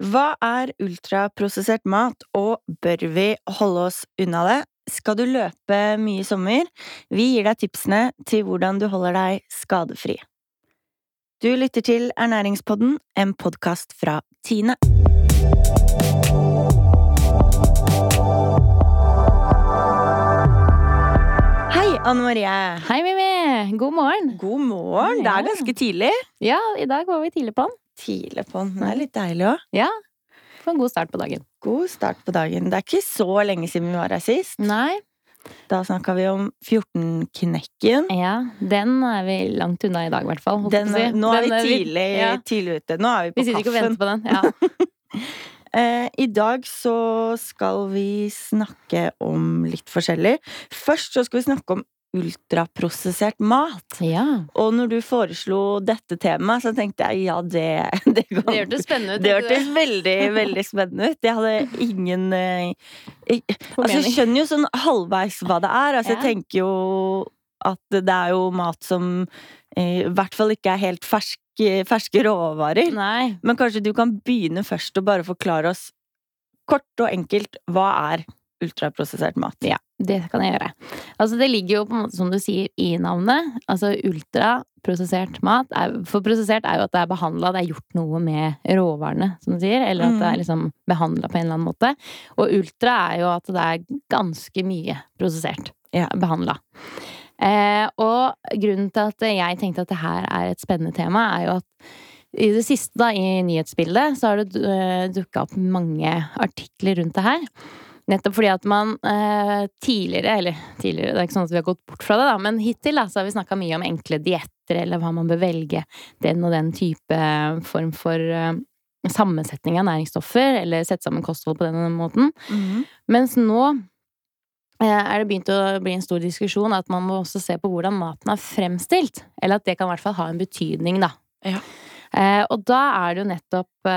Hva er ultraprosessert mat, og bør vi holde oss unna det? Skal du løpe mye i sommer? Vi gir deg tipsene til hvordan du holder deg skadefri. Du lytter til Ernæringspodden, en podkast fra Tine. Hei, Anne Marie. Hei, Mimi! God morgen. God morgen. Det er ganske tidlig. Ja, i dag var vi tidlig på'n. Tidlig på den. Er litt deilig òg. Ja. Få en god start på dagen. God start på dagen. Det er ikke så lenge siden vi var her sist. Nei. Da snakka vi om 14-knekken. Ja, den er vi langt unna i dag, i hvert fall. Den, si. nå er vi tidlig, ja. tidlig ute. Nå er vi Vi på sitter ikke og kaffen. venter på den. Ja. Eh, I dag så skal vi snakke om litt forskjellig. Først så skal vi snakke om ultraprosessert mat. ja. Og når du foreslo dette temaet, så tenkte jeg ja, det Det, kan- Det hørtes spennende ut. det hørtes veldig, veldig spennende ut. Jeg hadde ingen eh, jeg, Altså, jeg skjønner jo sånn halvveis hva det er. Altså, Ja. jeg tenker jo at det er jo mat som eh, i hvert fall ikke er helt ferske, ferske råvarer. Nei. Men kanskje du kan begynne først og bare forklare oss kort og enkelt hva er ultraprosessert mat? Ja, det kan jeg gjøre. Altså, det ligger jo på en måte, som du sier, i navnet. Altså ultraprosessert mat. Er, for prosessert er jo at det er behandla, det er gjort noe med råvarene, som du sier. Eller at det er liksom behandla på en eller annen måte. Og ultra er jo at det er ganske mye prosessert. Ja. Behandla. Eh, og grunnen til at jeg tenkte at det her er et spennende tema, er jo at i det siste, da, i nyhetsbildet, så har det uh, dukka opp mange artikler rundt det her. Nettopp fordi at man eh, tidligere, eller tidligere, det er ikke sånn at vi har gått bort fra det, da, men hittil da, så har vi snakka mye om enkle dietter, eller hva man bør velge. Den og den type eh, form for eh, sammensetning av næringsstoffer, eller sette sammen kosthold på den måten. Mhm. Mens nå eh, er det begynt å bli en stor diskusjon at man må også se på hvordan maten er fremstilt. Eller at det kan i hvert fall ha en betydning, da. Ja. Eh, og da er det jo nettopp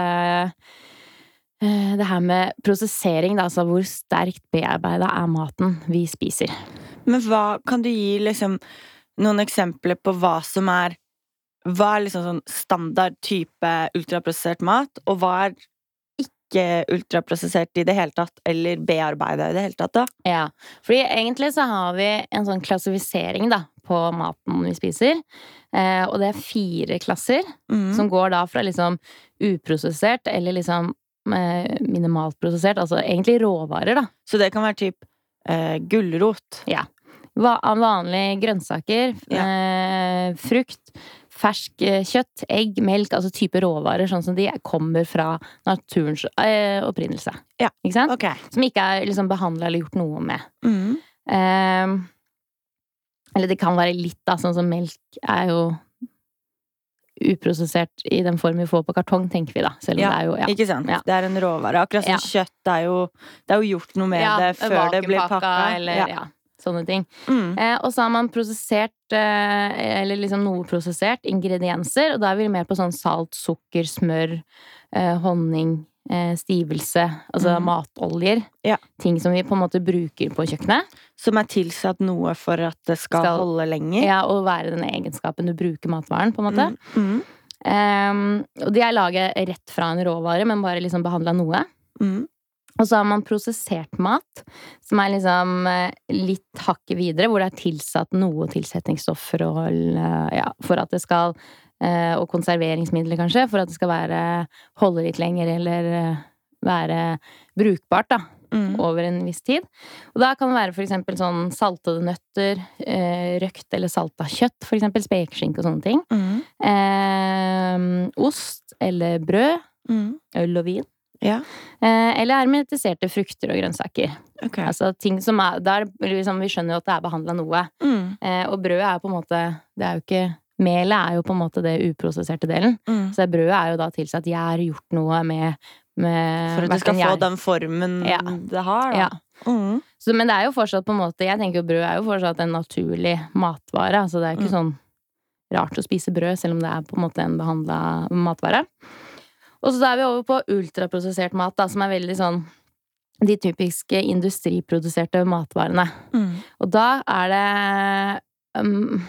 det her med prosessering, da, altså hvor sterkt bearbeida er maten vi spiser. Men hva kan du gi liksom noen eksempler på hva som er Hva er liksom sånn standard type ultraprosessert mat, og hva er ikke ultraprosessert i det hele tatt, eller bearbeida i det hele tatt, da? Ja, fordi egentlig så har vi en sånn klassifisering da, på maten vi spiser. Eh, og det er fire klasser, mm. som går da fra liksom uprosessert eller liksom eh, minimalt prosessert, altså egentlig råvarer, da. Så det kan være typ eh, gulrot. Ja. vanlige grønnsaker, eh, frukt, fersk eh, kjøtt, egg, melk, altså type råvarer, sånn som de kommer fra naturens eh, opprinnelse. Ja. Ikke sant? Okay. Som ikke er liksom behandla eller gjort noe med. Mm. Eh, eller det kan være litt, da, sånn som melk er jo uprosessert i den form vi får på kartong, tenker vi da. Selv om Ja, det er jo ja. Ikke sant? Ja. Det er en råvare. Akkurat som Ja. kjøtt er jo Det er jo gjort noe med det før det blir pakka. Eller, Ja. sånne ting. Mm. Eh, og så har man prosessert, eh, eller liksom noe prosessert, ingredienser. Og da er vi mer på sånn salt, sukker, smør, eh, honning, stivelse. Altså mm. matoljer. Ja. Ting som vi på en måte bruker på kjøkkenet. Som er tilsatt noe for at det skal, Skal- holde lenger. Ja, og være den egenskapen du bruker matvaren, på en måte. Mm. Mm. Um, og de er laget rett fra en råvare, men bare liksom behandla noe. Mm. Og så har man prosessert mat, som er liksom eh, litt hakket videre, hvor det er tilsatt noe tilsetningsstoffer og eh, ja, for at det skal eh, Og konserveringsmidler, kanskje, for at det skal være holde litt lenger eller eh, være brukbart, da. Mm. Over en viss tid. Og da kan det være for sånn saltede nøtter, eh, røkt eller salta kjøtt, eksempel spekeskinke og sånne ting. Mm. Eh, ost eller brød. Mm. Øl og vin. Ja, Eh, eller hermetiserte frukter og grønnsaker. Okay. Altså ting som er der, liksom, Vi skjønner jo at det er behandla noe. Mm. Eh, og brødet er på en måte Det er jo ikke Melet er jo på en måte det uprosesserte delen. Mm. Så det brødet er jo da tilsatt gjær, gjort noe med, med For at det skal få den formen Ja. det har, da. Ja. Mm. Så, men det er jo fortsatt på en måte Jeg tenker jo brød er jo fortsatt en naturlig matvare. Altså det er ikke Mm. sånn rart å spise brød, selv om det er på en måte en behandla matvare. Og så er vi over på ultraprosessert mat, da, som er veldig sånn de typiske industriproduserte matvarene. Mm. Og da er det um,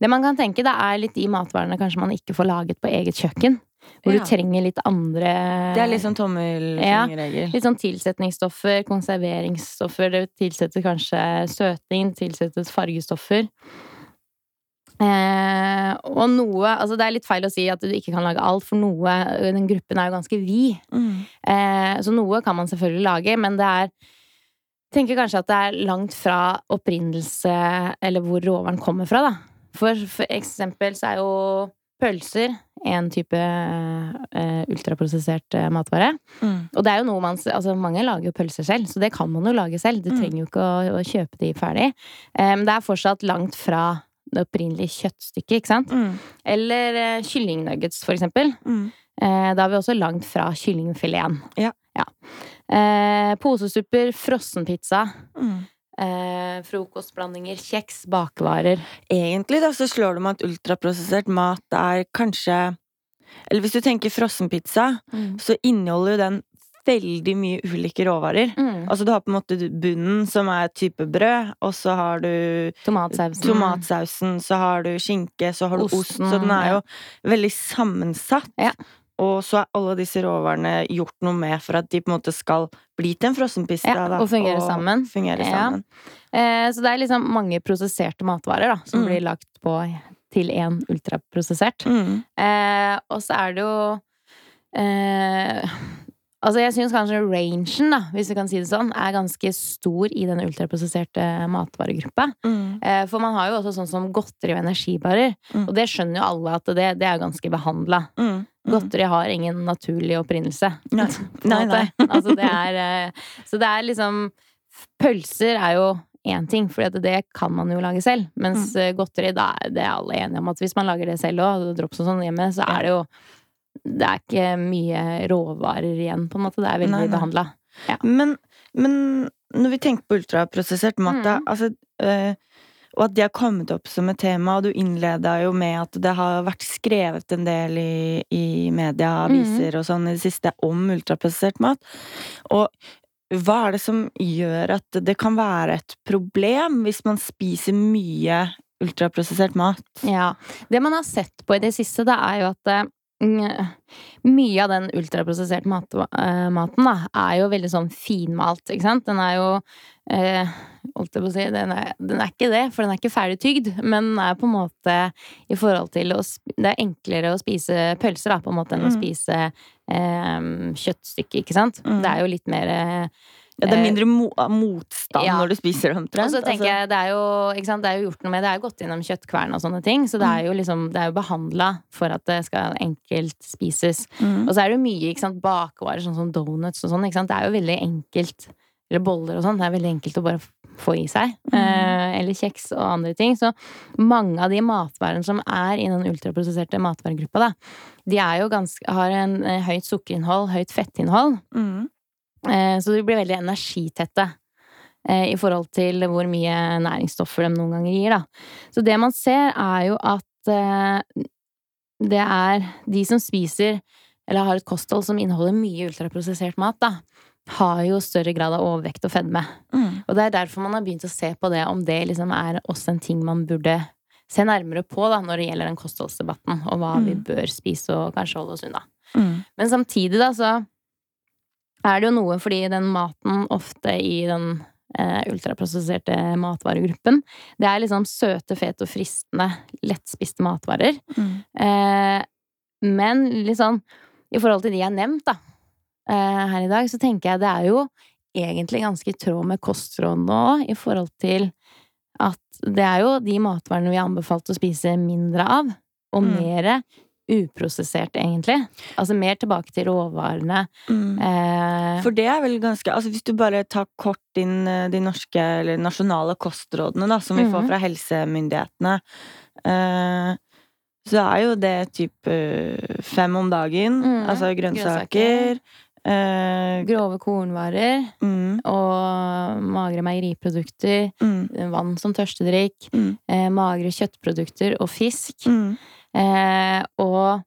Det man kan tenke, det er litt de matvarene kanskje man ikke får laget på eget kjøkken. Hvor Ja. du trenger litt andre Det er sånn tommelfingerregel. Litt sånn tilsetningsstoffer, konserveringsstoffer. Det tilsetter kanskje søting, tilsettes fargestoffer. Eh, og noe Altså, det er litt feil å si at du ikke kan lage alt, for noe Den gruppen er jo ganske vid. Mm. Eh, så noe kan man selvfølgelig lage, men det er tenker kanskje at det er langt fra opprinnelse, eller hvor råvaren kommer fra, da. For, for eksempel så er jo pølser en type uh, ultraprosessert uh, matvare. Mm. Og det er jo noe man Altså, mange lager jo pølser selv, så det kan man jo lage selv. Du Mm. trenger jo ikke å, å kjøpe de ferdig. Men men det er fortsatt langt fra det opprinnelige kjøttstykket, ikke sant? Mm. Eller uh, kyllingnuggets, for eksempel. Mm. Eh, da er vi også langt fra kyllingfileten. Ja. Eh, posesupper, frossenpizza, Mm. eh, frokostblandinger, kjeks, bakevarer. Egentlig da så slår det meg at ultraprosessert mat er kanskje Eller hvis du tenker frossenpizza, så inneholder jo den veldig mye ulike råvarer. Mm. Altså du har på en måte bunnen, som er type brød, og så har du Tomatsausen. tomatsausen, så har du skinke, så har du osten. Osten, Så den er ja. jo veldig sammensatt. Ja. Og så er alle disse råvarene gjort noe med for at de på en måte skal bli til en frossenpizza. Ja, og fungere sammen. Fungere Ja. Eh, så det er liksom mange prosesserte matvarer da, som Mm. blir lagt på til én ultraprosessert. Mm. Eh, og så er det jo eh, Altså, jeg syns kanskje rangen, da, hvis vi kan si det sånn, er ganske stor i den ultraprosesserte matvaregruppa. Mm. Eh, for man har jo også sånn som godteri og energibarer. Mm. Og det skjønner jo alle at det, det er ganske behandla. Mm. Mm. Godteri har ingen naturlig opprinnelse. Nei. Nei, nei. Altså, det er eh, Så det er liksom Pølser er jo én ting, for det kan man jo lage selv. Mens Mm. eh, godteri, da det er alle enige om at hvis man lager det selv òg, drops og sånn hjemme, så er det jo Det er ikke mye råvarer igjen, på en måte. Det er veldig behandla. Men, men når vi tenker på ultraprosessert mat, da, Mm. altså, øh, og at det har kommet opp som et tema, og du innleda jo med at det har vært skrevet en del i, i media, Mm. aviser og sånn i det siste om ultraprosessert mat. Og hva er det som gjør at det kan være et problem hvis man spiser mye ultraprosessert mat? Ja. Det man har sett på i det siste, det er jo at eh, mm, mye av den ultraprosesserte mat, uh, maten da, er jo veldig sånn finmalt, ikke sant? Den er jo uh, Holdt jeg på å si den er, den er ikke det, for den er ikke ferdig tygd. Men den er på en måte i forhold til å Det er enklere å spise pølser da, på en måte enn å Mm. spise eh, kjøttstykke, ikke sant? Mm. Det er jo litt mer eh, Ja, det er Eh, mindre mo motstand ja. når du spiser det, Og omtrent. så tenker altså. jeg, det er jo, sant, det er jo gjort noe med Det er jo gått gjennom kjøttkvern og sånne ting, så det er jo liksom Det er jo behandla for at det skal enkelt spises. Mm. Og så er det jo mye sant, bakvarer, sånn som donuts og sånn. Ikke sant? Det er jo veldig enkelt Eller boller og sånn. Det er veldig enkelt å bare få i seg. Mm. Eh, eller kjeks og andre ting. Så mange av de matvarene som er i den ultraprosesserte matvaregruppa, da, de er jo ganske Har en eh, høyt sukkerinnhold, høyt fettinnhold. Mm. Eh, Så de blir veldig energitette eh, i forhold til hvor mye næringsstoffer de noen ganger gir, da. Så det man ser, er jo at eh, det er de som spiser eller har et kosthold som inneholder mye ultraprosessert mat, da, har jo større grad av overvekt og fedme. Mm. Og det er derfor man har begynt å se på det, om det liksom er også en ting man burde se nærmere på da, når det gjelder den kostholdsdebatten, og hva vi Mm. bør spise og kanskje holde oss unna. Mm. Men samtidig, da, så er det jo noe fordi den maten ofte i den eh, ultraprosesserte matvaregruppen, det er liksom søte, fete og fristende, lettspiste matvarer. Mm. Eh, men sånn i forhold til de jeg har nevnt, da, eh, her i dag, så tenker jeg det er jo egentlig ganske i tråd med kostrådene òg, i forhold til at det er jo de matvarene vi har anbefalt å spise mindre av, og Mm. mere uprosessert, egentlig. Altså mer tilbake til råvarene. Mm. Eh, For det er vel ganske Altså hvis du bare tar kort inn eh, de norske eller nasjonale kostrådene da, som vi får Mhm. fra helsemyndighetene, eh, så er jo det typ eh, fem om dagen. Mm. Altså grønnsaker. eh, grove kornvarer mm, og magre meieriprodukter. mm, Vann som tørstedrikk. Mm. Eh, magre kjøttprodukter og fisk. Eh, og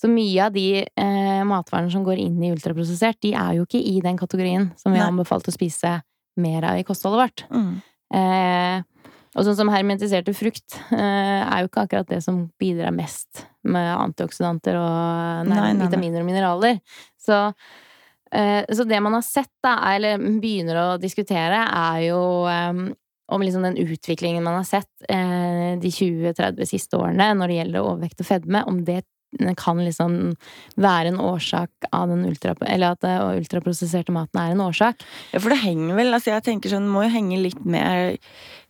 så mye av de eh, matvarene som går inn i ultraprosessert, de er jo ikke i den kategorien som vi har anbefalt å spise mer av i kostholdet vårt. mm, Eh, Og sånn som hermetiserte frukt eh, er jo ikke akkurat det som bidrar mest med antioksidanter og nei, Nei, nei, nei. vitaminer og mineraler. Så, eh, så det man har sett, da, eller begynner å diskutere, er jo eh, om liksom den utviklingen man har sett eh, de 20-30 siste årene når det gjelder overvekt og fedme, om det kan liksom være en årsak av den ultra... Eller at det ultraprosesserte maten er en årsak. Ja, for det henger vel altså Jeg tenker sånn, det må jo henge litt med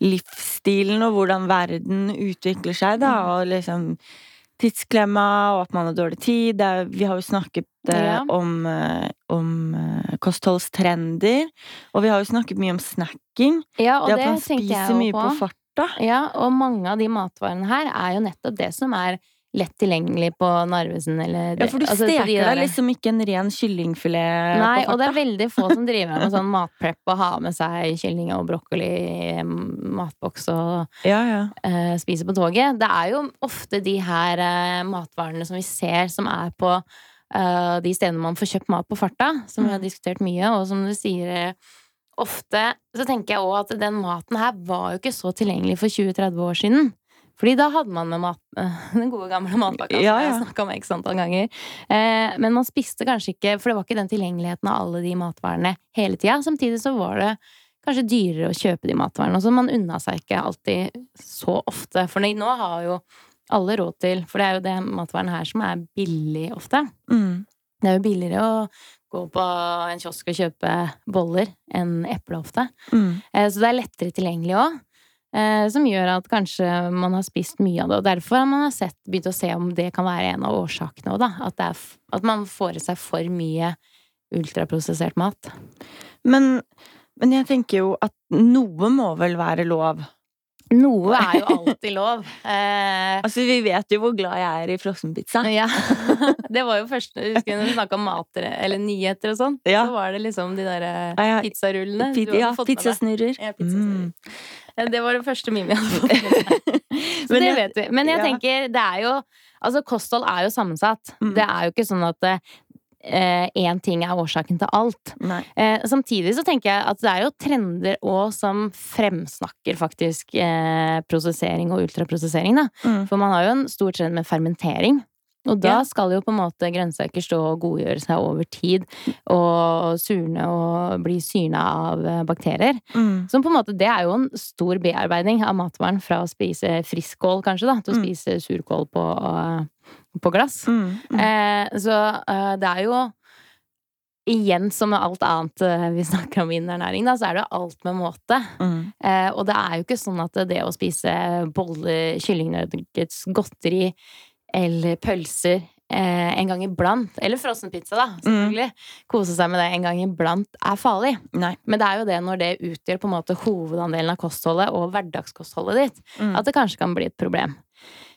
livsstilen og hvordan verden utvikler seg, da, Mm. og liksom tidsklemma, og at man har dårlig tid. Det er, vi har jo snakket eh, Ja. om, eh, om eh, kostholdstrender, og vi har jo snakket mye om snacking. Ja, og det det, at man spiser mye på, på. farta. Ja, og mange av de matvarene her er jo nettopp det som er lett tilgjengelig på Narvesen eller Ja, for du altså, de steker deg liksom ikke en ren kyllingfilet Nei, på og det er veldig få som driver med sånn matprep og har med seg kylling og brokkoli i matboks og Ja, ja. Uh, spiser på toget. Det er jo ofte de her uh, matvarene som vi ser som er på eh, de stedene man får kjøpt mat på farta, som vi har Mm. diskutert mye, og som du sier eh, ofte Så tenker jeg òg at den maten her var jo ikke så tilgjengelig for 20-30 år siden. Fordi da hadde man med mat, den gode gamle matpakka som Ja, jeg ja. har snakka om x antall ganger. Eh, men man spiste kanskje ikke For det var ikke den tilgjengeligheten av alle de matvarene hele tida. Samtidig så var det kanskje dyrere å kjøpe de matvarene. Og Så man unna seg ikke alltid så ofte. For nå har jo alle råd til For det er jo det matvaren her som er billig ofte. Mm. Det er jo billigere å gå på en kiosk og kjøpe boller enn eple ofte. Mm. Eh, Så det er lettere tilgjengelig òg. Som gjør at kanskje man har spist mye av det. Og derfor har man sett, begynt å se om det kan være en av årsakene òg, da. At, det er, at man får i seg for mye ultraprosessert mat. Men, men jeg tenker jo at noe må vel være lov. Noe er jo alltid lov. Eh, Altså, vi vet jo hvor glad jeg er i frossenpizza. ja. Det var jo første Husker når vi snakka om mat eller nyheter og sånn? Ja. Så var det liksom de Ja, ja. pizzarullene. Pi ja, pizzasnurrer. Ja, pizzasnurrer. Mm. Eh, Det var det første mime jeg hadde fått med meg. Så Men det vet vi. Men jeg tenker, det er jo Altså, kosthold er jo sammensatt. Mm. Det er jo ikke sånn at én ting er årsaken til alt. Eh, samtidig så tenker jeg at det er jo trender òg som fremsnakker faktisk eh, prosessering og ultraprosessering, da. Mm. For man har jo en stor trend med fermentering. Og da skal jo på en måte grønnsaker stå og godgjøre seg over tid, og surne og bli syrna av eh, bakterier. Mm. Som på en måte, Det er jo en stor bearbeiding av matvaren fra å spise friskkål, kanskje, da, til å Mm. spise surkål på, eh, på glass. Mm. Mm. Eh, så eh, det er jo Igjen som med alt annet eh, vi snakker om innen ernæring, da, så er det alt med måte. Mm. Eh, og det er jo ikke sånn at det å spise boller, kyllingnuggets, godteri eller pølser eh, en gang iblant, eller frossenpizza, da, selvfølgelig, kose seg med det en gang iblant, er farlig. Nei. Men det er jo det når det utgjør på en måte hovedandelen av kostholdet og hverdagskostholdet ditt, Mm. at det kanskje kan bli et problem.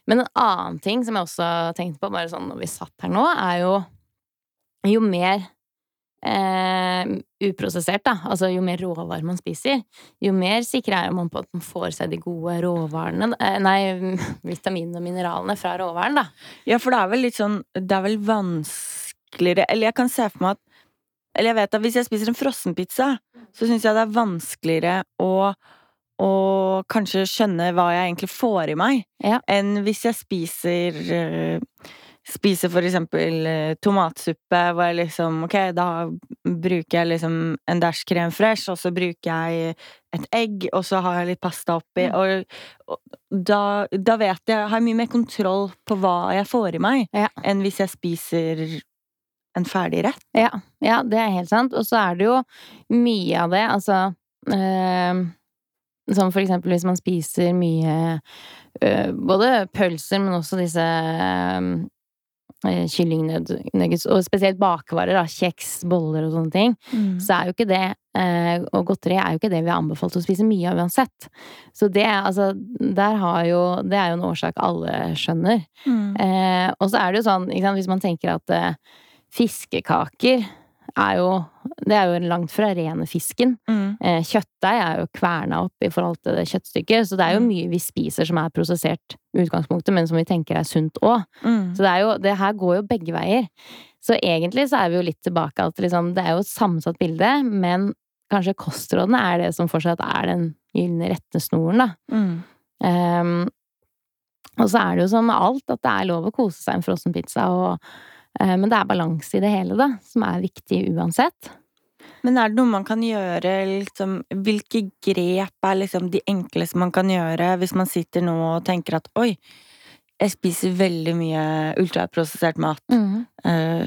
Men en annen ting som jeg også tenkte på, bare sånn når vi satt her nå, er jo jo mer eh, uprosessert, da, altså jo mer råvarer man spiser, jo mer sikker er man på at man får seg de gode råvarene, eh, nei, vitaminene og mineralene fra råvaren, da. Ja, for det er vel litt sånn Det er vel vanskeligere Eller jeg kan se for meg at Eller jeg vet at hvis jeg spiser en frossenpizza, så syns jeg det er vanskeligere å og kanskje skjønne hva jeg egentlig får i meg, Ja. enn hvis jeg spiser eh, Spiser for eksempel eh, tomatsuppe, hvor jeg liksom Ok, da bruker jeg liksom en dash krem fresh, og så bruker jeg et egg, og så har jeg litt pasta oppi, og, og da, da vet jeg Har jeg mye mer kontroll på hva jeg får i meg, Ja. enn hvis jeg spiser en ferdig rett. Ja, ja, det er helt sant. Og så er det jo mye av det, altså øh, Som for eksempel hvis man spiser mye øh, Både pølser, men også disse uh, kyllingnuggets, og spesielt bakvarer, da, kjeks, boller og sånne ting, så er jo ikke det eh, Og godteri er jo ikke det vi har anbefalt å spise mye av uansett. Så det altså Der har jo Det er jo en årsak alle skjønner. Mm. Eh, og så er det jo sånn, sant, hvis man tenker at eh, fiskekaker er jo Det er jo langt fra rene fisken. Mm. Eh, kjøttdeig er jo kverna opp i forhold til det kjøttstykket, så det er jo Mm. mye vi spiser som er prosessert i utgangspunktet, men som vi tenker er sunt òg. Mm. Så det er jo Det her går jo begge veier. Så egentlig så er vi jo litt tilbake at liksom, det er jo et sammensatt bilde, men kanskje kostrådene er det som fortsatt er den gylne rettesnoren, da. Mm. Um, og så er det jo som med alt, at det er lov å kose seg en frossen pizza, og, men det er balanse i det hele, da, som er viktig uansett. Men er det noe man kan gjøre, liksom Hvilke grep er liksom de enkleste man kan gjøre hvis man sitter nå og tenker at oi, jeg spiser veldig mye ultraprosessert mat. Eh,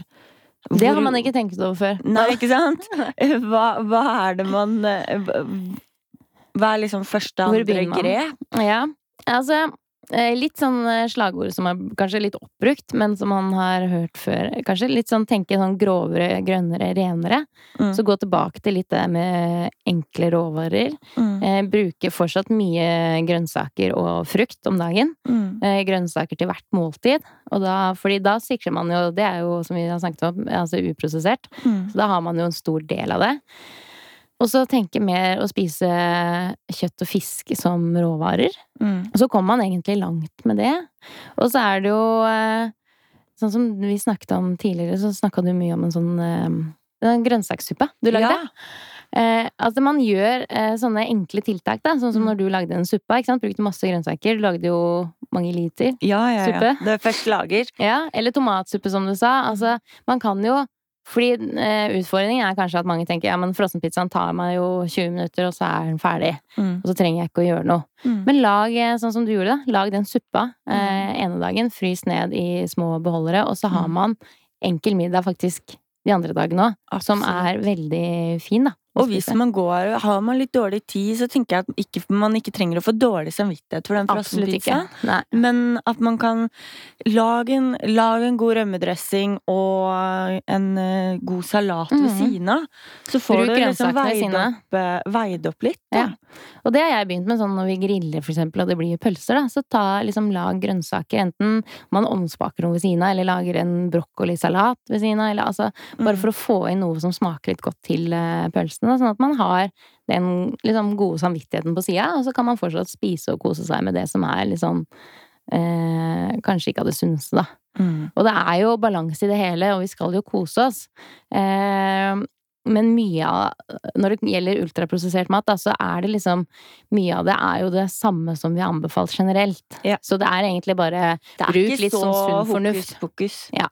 Det har man ikke tenkt over før. Nei, ikke sant? Hva, hva er det man eh, Hva er liksom første, Hvor andre grep? Ja, altså eh, Litt sånn eh, slagord som er kanskje litt oppbrukt, men som man har hørt før. Kanskje litt sånn tenke sånn grovere, grønnere, renere. Mm. Så gå tilbake til litt det med enkle råvarer. Mm. Eh, bruke fortsatt mye grønnsaker og frukt om dagen. Mm. Eh, grønnsaker til hvert måltid. Og da, fordi da sikrer man jo Det er jo, som vi har snakket om, altså uprosessert. Mm. Så da har man jo en stor del av det. Og så tenke mer å spise kjøtt og fisk som råvarer. Mm. Og så kommer man egentlig langt med det. Og så er det jo eh, Sånn som vi snakket om tidligere, så snakka du mye om en sånn eh, en grønnsakssuppe du lagde. Ja. Eh, altså man gjør eh, sånne enkle tiltak, da. Sånn som Mm. når du lagde en suppe. ikke sant? Brukte masse grønnsaker. Du lagde jo mange liter. Ja, ja, ja. Suppe. Det er først lager. Ja, eller tomatsuppe, som du sa. Altså, man kan jo fordi eh, utfordringen er kanskje at mange tenker ja, men frossenpizzaen tar meg jo 20 minutter, og så er den ferdig. Mm. Og så trenger jeg ikke å gjøre noe. Mm. Men lag eh, sånn som du gjorde, da. Lag den suppa eh, ene dagen. Frys ned i små beholdere, og så har Mm. man enkel middag faktisk de andre dagene òg. Som er veldig fin, da. Og hvis man går, har man litt dårlig tid, så tenker jeg at ikke, man ikke trenger å få dårlig samvittighet for den frossenpizzaen. Men at man kan lage en, lage en god rømmedressing og en uh, god salat ved Mhm. siden av. Så får Bruk du liksom veid opp, eh, veid opp litt. Ja. Og det har jeg begynt med sånn når vi griller, for eksempel, og det blir pølser, da. Så ta, liksom, lag grønnsaker. Enten man omspaker noe ved siden av, eller lager en brokkolisalat ved siden av. Eller altså bare Mm. for å få inn noe som smaker litt godt til uh, pølsene. Da, sånn at man har den liksom, gode samvittigheten på sida, og så kan man fortsatt spise og kose seg med det som er sånn eh, Kanskje ikke av det sunneste, da. Mm. Og det er jo balanse i det hele, og vi skal jo kose oss. Eh, men mye av Når det gjelder ultraprosessert mat, da, så er det liksom Mye av det er jo det samme som vi har anbefalt generelt. Ja. Så det er egentlig bare Bruk litt sånn sunn hokus fornuft. Ja.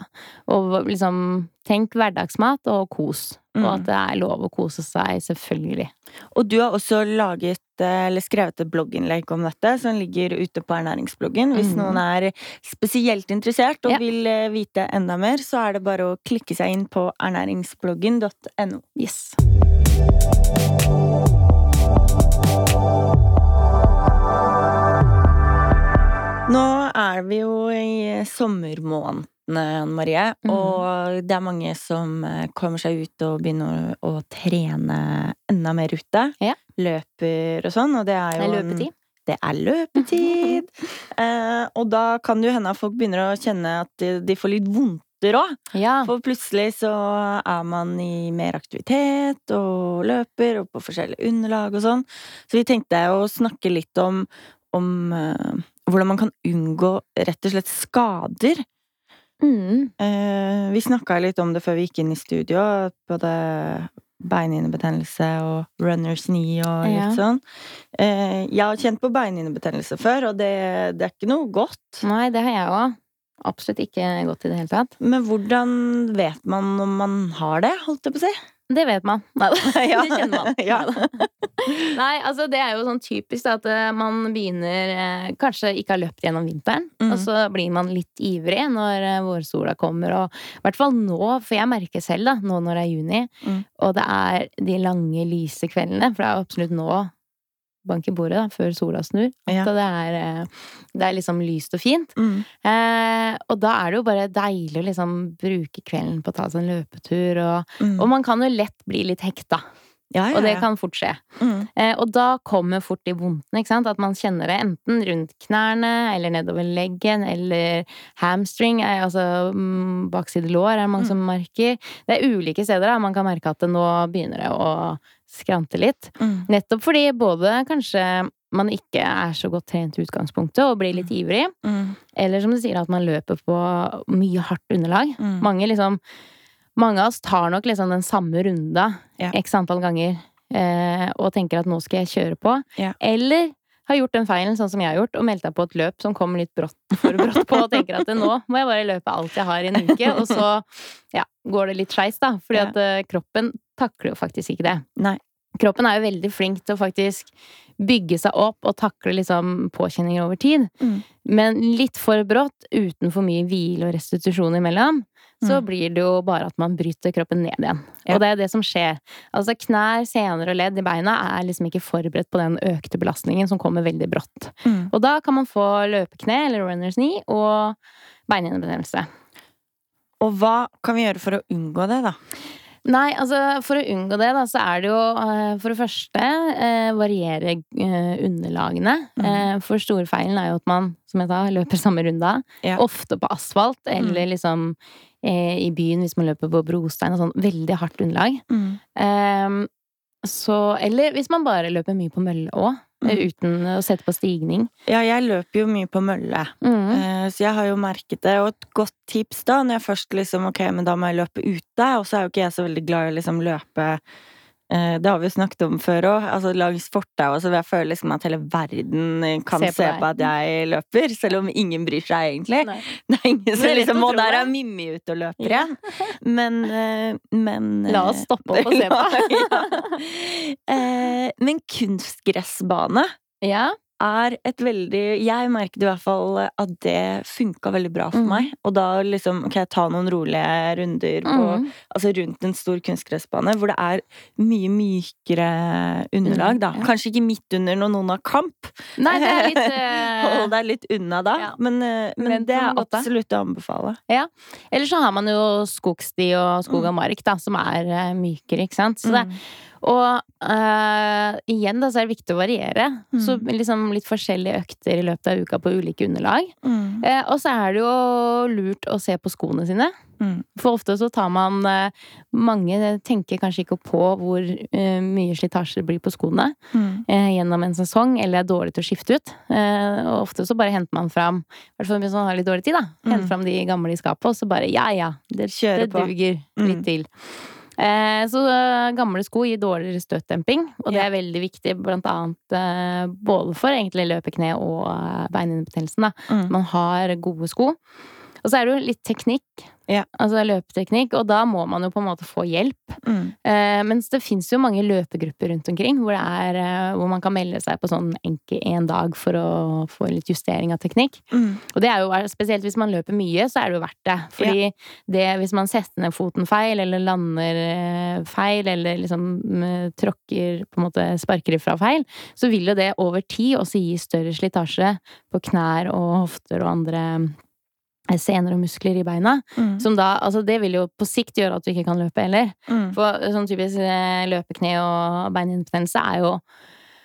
Og liksom Tenk hverdagsmat og kos. Og Mm. at det er lov å kose seg, selvfølgelig. Og du har også laget, eh, eller skrevet et blogginnlegg om dette, som ligger ute på ernæringsbloggen. Hvis mm. noen er spesielt interessert og Ja. vil eh, vite enda mer, så er det bare å klikke seg inn på ernæringsbloggen.no. Yes. Nå er vi jo i sommermånedene, Anne Marie, Mm. og det er mange som eh, kommer seg ut og begynner å, å trene enda mer ute. Ja. Løper og sånn, og det er Det jo er en- løpetid. Det er løpetid! eh, og da kan det jo hende at folk begynner å kjenne at de, de får litt vondter òg. Ja. For plutselig så er man i mer aktivitet og løper og på forskjellige underlag og sånn. Så vi tenkte å snakke litt om, om eh, hvordan man kan unngå rett og slett skader. Mm. Eh, vi snakka litt om det før vi gikk inn i studio, både beinhinnebetennelse og runners knee og litt Ja. sånn. Eh, jeg har kjent på beinhinnebetennelse før, og det, det er ikke noe godt. Nei, det har jeg òg. Absolutt ikke godt i det hele tatt. Men hvordan vet man om man har det, holdt jeg på å si? Det vet man. Nei, Ja. det kjenner man. Ja. Nei, altså det er jo sånn typisk da, at eh, man begynner eh, Kanskje ikke har løpt gjennom vinteren, mm. og så blir man litt ivrig når eh, vårsola kommer. Og i hvert fall nå, for jeg merker selv da, nå når det er juni, Mm. og det er de lange, lyse kveldene, for det er absolutt nå bank i bordet da, før sola snur. Ja. det, er, eh, det er liksom lyst og fint. Mm. Eh, og da er det jo bare deilig å liksom bruke kvelden på å ta seg en løpetur. Og, Mm. og man kan jo lett bli litt hekta, ja, ja, og det kan fort skje. Mm. Eh, og da kommer fort de vondtene, ikke sant? At man kjenner det enten rundt knærne, eller nedover leggen, eller hamstring, eh, altså mm, bakside lår er mange Mm. som merker. Det er ulike steder da man kan merke at det nå begynner det å skrante litt. Mm. Nettopp fordi både kanskje man ikke er så godt trent i utgangspunktet og blir litt ivrig, Mm. eller som du sier, at man løper på mye hardt underlag. Mange liksom Mange av oss tar nok liksom den samme runda Ja. x antall ganger eh, og tenker at nå skal jeg kjøre på. Ja. Eller har gjort den feilen, sånn som jeg har gjort, og meldt deg på et løp som kommer litt brått, for brått på, og tenker at nå må jeg bare løpe alt jeg har i en uke, og så ja, går det litt skeis, da. Fordi at eh, kroppen takler jo faktisk ikke det. Nei. Kroppen er jo veldig flink til å faktisk bygge seg opp og takle liksom påkjenninger over tid. Mm. Men litt for brått, uten for mye hvile og restitusjon imellom, så Mm. blir det jo bare at man bryter kroppen ned igjen. Ja. Og det er det som skjer. Altså knær, sener og ledd i beina er liksom ikke forberedt på den økte belastningen som kommer veldig brått. Mm. Og da kan man få løpekne eller runners knee og beinhinnebetennelse. Og hva kan vi gjøre for å unngå det, da? Nei, altså for å unngå det, da, så er det jo eh, for det første eh, variere eh, underlagene. Mm. Eh, for storfeilen er jo at man, som jeg sa, løper samme runda. Ja. Ofte på asfalt, eller liksom eh, i byen hvis man løper på brostein og sånn. Veldig hardt underlag. Ehm, så, eller hvis man bare løper mye på mølle òg, Mm. uten å sette på stigning. Ja, jeg løper jo mye på mølle. Mm. Eh, Så jeg har jo merket det, og et godt tips da, når jeg først liksom Ok, men da må jeg løpe ute, og så er jo ikke jeg så veldig glad i å liksom løpe eh, Det har vi jo snakket om før òg, altså langs fortauet så jeg føler liksom at hele verden kan Se se på på, at jeg løper, selv om ingen bryr seg egentlig. Nei. Det er ingen som liksom å der er Mimmi ute og løper Ja. igjen. Men, eh, men La oss stoppe opp og se på. Ja. Eh, Men kunstgressbane Ja. Er et veldig Jeg merket i hvert fall at det funka veldig bra for mm. meg. Og da liksom kan jeg ta noen rolige runder på, Mm. altså rundt en stor kunstgressbane, hvor det er mye mykere underlag, da. Mm, ja. Kanskje ikke midt under når noen har kamp. Nei, det er litt eh, Hold deg litt unna da. ja. Men, eh, men det er absolutt å anbefale. Ja. Eller så har man jo skogsti og skog og mark, da, som er eh, mykere, ikke sant. Så det, Mm. Og uh, igjen, da, så er det viktig å variere. Så Mm. liksom litt forskjellige økter i løpet av uka på ulike underlag. Mm. Uh, og så er det jo lurt å se på skoene sine. Mm. For ofte så tar man uh, Mange tenker kanskje ikke på hvor mye slitasje det blir på skoene Mm. gjennom en sesong, eller er dårlig til å skifte ut. Og ofte så bare henter man fram, i hvert fall hvis man har litt dårlig tid, da, henter Mm. fram de gamle i skapet, og så bare ja ja, det, det duger Mm. litt til. Eh, så eh, gamle sko gir dårligere støtdemping, og det er veldig viktig blant annet eh, både for egentlig løpekne og beinhinnebetennelsen, da. Mm. Man har gode sko. Og så er det jo litt teknikk. Ja. Altså løpeteknikk, og da må man jo på en måte få hjelp. Mm. Eh, mens det fins jo mange løpegrupper rundt omkring hvor, det er, eh, hvor man kan melde seg på sånn enkel en dag for å få litt justering av teknikk. Mm. Og det er jo spesielt hvis man løper mye, så er det jo verdt det. Fordi det, hvis man setter ned foten feil, eller lander eh, feil, eller liksom mm, tråkker på en måte sparker ifra feil, så vil jo det over tid også gi større slitasje på knær og hofter og andre eh, sener og muskler i beina. Mm. Som da, altså det vil jo på sikt gjøre at du ikke kan løpe heller. Mm. For sånn typisk eh, løpekne og beinhinnebetennelse er jo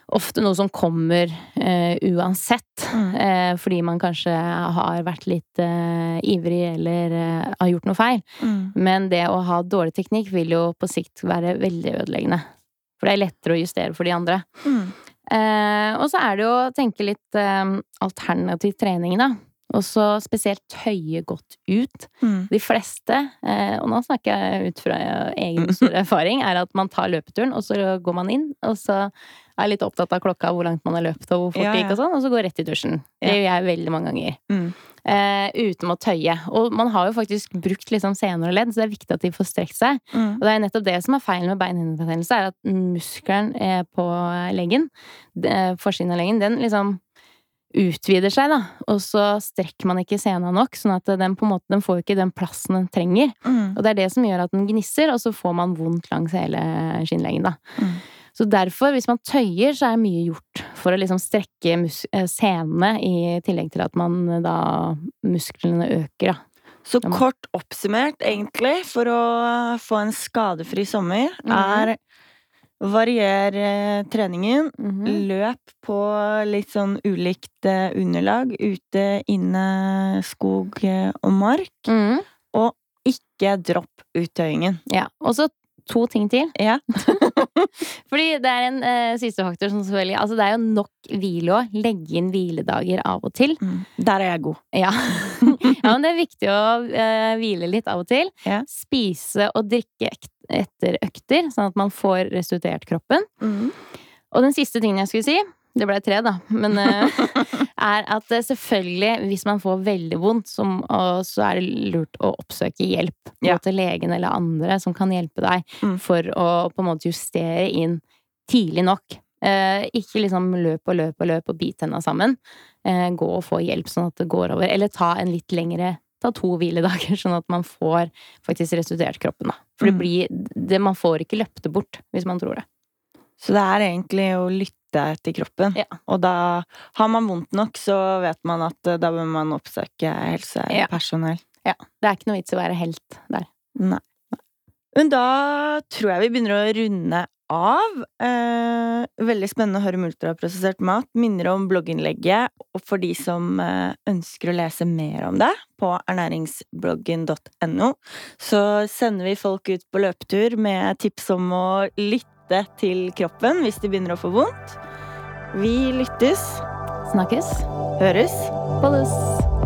ofte noe som kommer uh, uansett. Mm. Uh, fordi man kanskje har vært litt uh, ivrig eller eh, har gjort noe feil. Mm. Men det å ha dårlig teknikk vil jo på sikt være veldig ødeleggende. For det er lettere å justere for de andre. Mm. Eh, og så er det jo å tenke litt eh, alternativ trening, da. Og så spesielt tøye godt ut. Mm. De fleste, eh, og nå snakker jeg ut fra egen store erfaring, er at man tar løpeturen, og så går man inn, og så er litt opptatt av klokka, hvor langt man har løpt, og hvor fort Ja, det gikk, og sånn, og så går rett i dusjen. Det gjør jeg veldig mange ganger. Mm. Eh, uten å tøye. Og man har jo faktisk brukt liksom sener og ledd, så det er viktig at de får strekt seg. Mm. Og det er nettopp det som er feilen med beinhinnebetennelse, er at muskelen eh, på leggen, eh, forsiden av leggen, den liksom utvider seg, da. Og så strekker man ikke sena nok, sånn at den på en måte, den får ikke den plassen den trenger. Mm. Og det er det som gjør at den gnisser, og så får man vondt langs hele skinnleggen, da. Mm. Så derfor, hvis man tøyer, så er mye gjort for å liksom strekke mus eh, senene, i tillegg til at man eh, da musklene øker, da. Så kort oppsummert, egentlig, for å få en skadefri sommer, Mhm. er varier eh, treningen. -hmm. Løp på litt sånn ulikt eh, underlag. Ute, inne, skog eh, og mark. og Ikke dropp uttøyingen. Ja. Og så to ting til. Ja. Fordi det er en uh, siste faktor som selvfølgelig Altså, det er jo nok hvile òg. Legge inn hviledager av og til. Mm. Der er jeg god. Ja. ja, men det er viktig å uh, hvile litt av og til. Ja. Spise og drikke etter økter, sånn at man får restituert kroppen. Mm. Og den siste tingen jeg skulle si, det ble tre, da, men eh, er at eh, selvfølgelig, hvis man får veldig vondt, så, så er det lurt å oppsøke hjelp. Gå Ja. til legen eller andre som kan hjelpe deg Mm. for å på en måte justere inn tidlig nok. Eh, ikke liksom løp og løp og løp og bit tenna sammen. Eh, gå og få hjelp sånn at det går over. Eller ta en litt lengre Ta to hviledager, sånn at man får faktisk restituert kroppen. Da. For det Mm. blir det, Man får ikke løpt det bort, hvis man tror det. Så det er egentlig å lytte til kroppen. Ja. Og da har man vondt nok, så vet man at eh, da bør man oppsøke helsepersonell. Ja, Det er ikke noe vits i å være helt der. Nei. Men da tror jeg vi begynner å runde av. Eh, veldig spennende å høre om ultraprosessert mat. Minner om blogginnlegget og for de som eh, ønsker å lese mer om det, på ernæringsbloggen.no. Så sender vi folk ut på løpetur med tips om å lytte til kroppen hvis de begynner å få vondt. Vi lyttes, Snakkes. høres. Bolles.